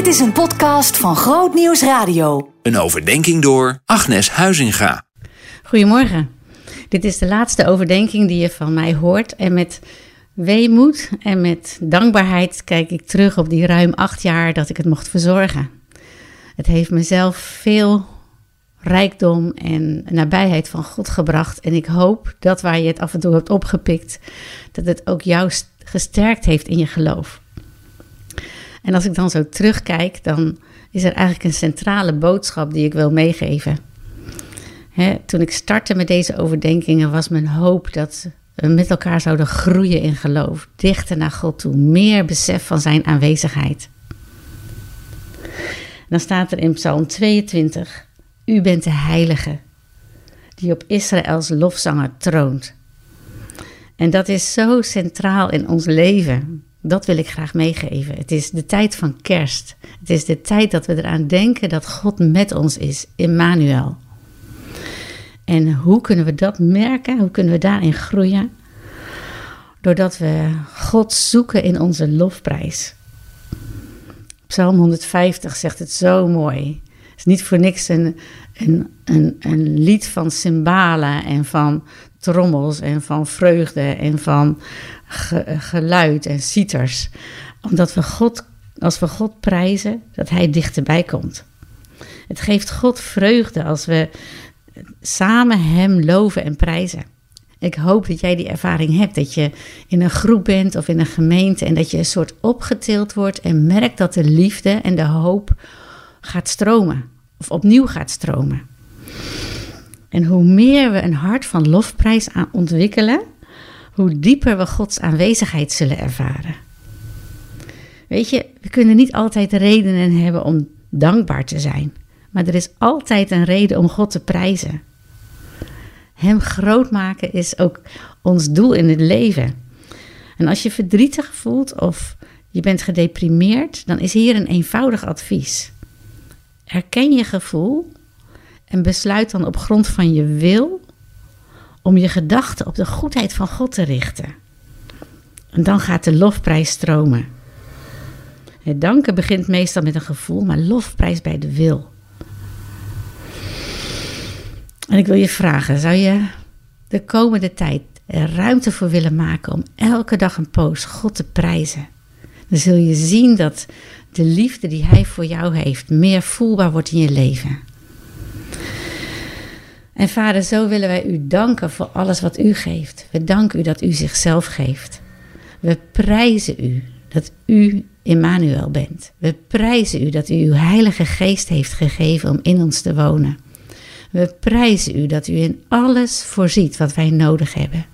Dit is een podcast van Groot Nieuws Radio. Een overdenking door Agnes Huizinga. Goedemorgen. Dit is de laatste overdenking die je van mij hoort. En met weemoed en met dankbaarheid kijk ik terug op die ruim acht jaar dat ik het mocht verzorgen. Het heeft mezelf veel rijkdom en nabijheid van God gebracht. En ik hoop dat waar je het af en toe hebt opgepikt, dat het ook jou gesterkt heeft in je geloof. En als ik dan zo terugkijk, dan is er eigenlijk een centrale boodschap die ik wil meegeven. toen ik startte met deze overdenkingen, was mijn hoop dat we met elkaar zouden groeien in geloof, dichter naar God toe, meer besef van Zijn aanwezigheid. dan staat er in Psalm 22: U bent de Heilige, die op Israëls lofzanger troont. En dat is zo centraal in ons leven. Dat wil ik graag meegeven. Het is de tijd van kerst. Het is de tijd dat we eraan denken dat God met ons is, Immanuel. En hoe kunnen we dat merken? Hoe kunnen we daarin groeien? Doordat we God zoeken in onze lofprijs. Psalm 150 zegt het zo mooi. Het is niet voor niks een, een, een, een lied van cymbalen en van trommels en van vreugde en van geluid en citers. Omdat we God, als we God prijzen, dat Hij dichterbij komt. Het geeft God vreugde als we samen Hem loven en prijzen. Ik hoop dat jij die ervaring hebt, dat je in een groep bent of in een gemeente en dat je een soort opgetild wordt en merkt dat de liefde en de hoop gaat stromen of opnieuw gaat stromen. En hoe meer we een hart van lofprijs ontwikkelen, hoe dieper we Gods aanwezigheid zullen ervaren. Weet je, we kunnen niet altijd redenen hebben om dankbaar te zijn, maar er is altijd een reden om God te prijzen. Hem groot maken is ook ons doel in het leven. En als je verdrietig voelt of je bent gedeprimeerd, dan is hier een eenvoudig advies. Erken je gevoel en besluit dan op grond van je wil om je gedachten op de goedheid van God te richten. En dan gaat de lofprijs stromen. Het danken begint meestal met een gevoel, maar lofprijs bij de wil. En ik wil je vragen, zou je de komende tijd er ruimte voor willen maken om elke dag een poos God te prijzen? Dan zul je zien dat de liefde die Hij voor jou heeft meer voelbaar wordt in je leven. En vader, zo willen wij u danken voor alles wat u geeft. We danken u dat u zichzelf geeft. We prijzen u dat u Immanuel bent. We prijzen u dat u uw Heilige Geest heeft gegeven om in ons te wonen. We prijzen u dat u in alles voorziet wat wij nodig hebben.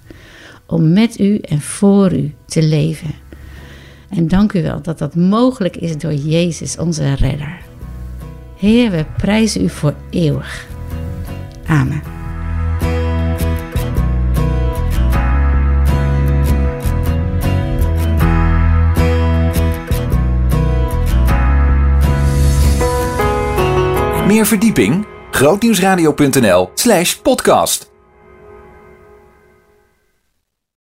Om met u en voor u te leven. En dank u wel dat dat mogelijk is door Jezus, onze redder. Heer, we prijzen u voor eeuwig. Amen. Meer verdieping? grootnieuwsradio.nl slash podcast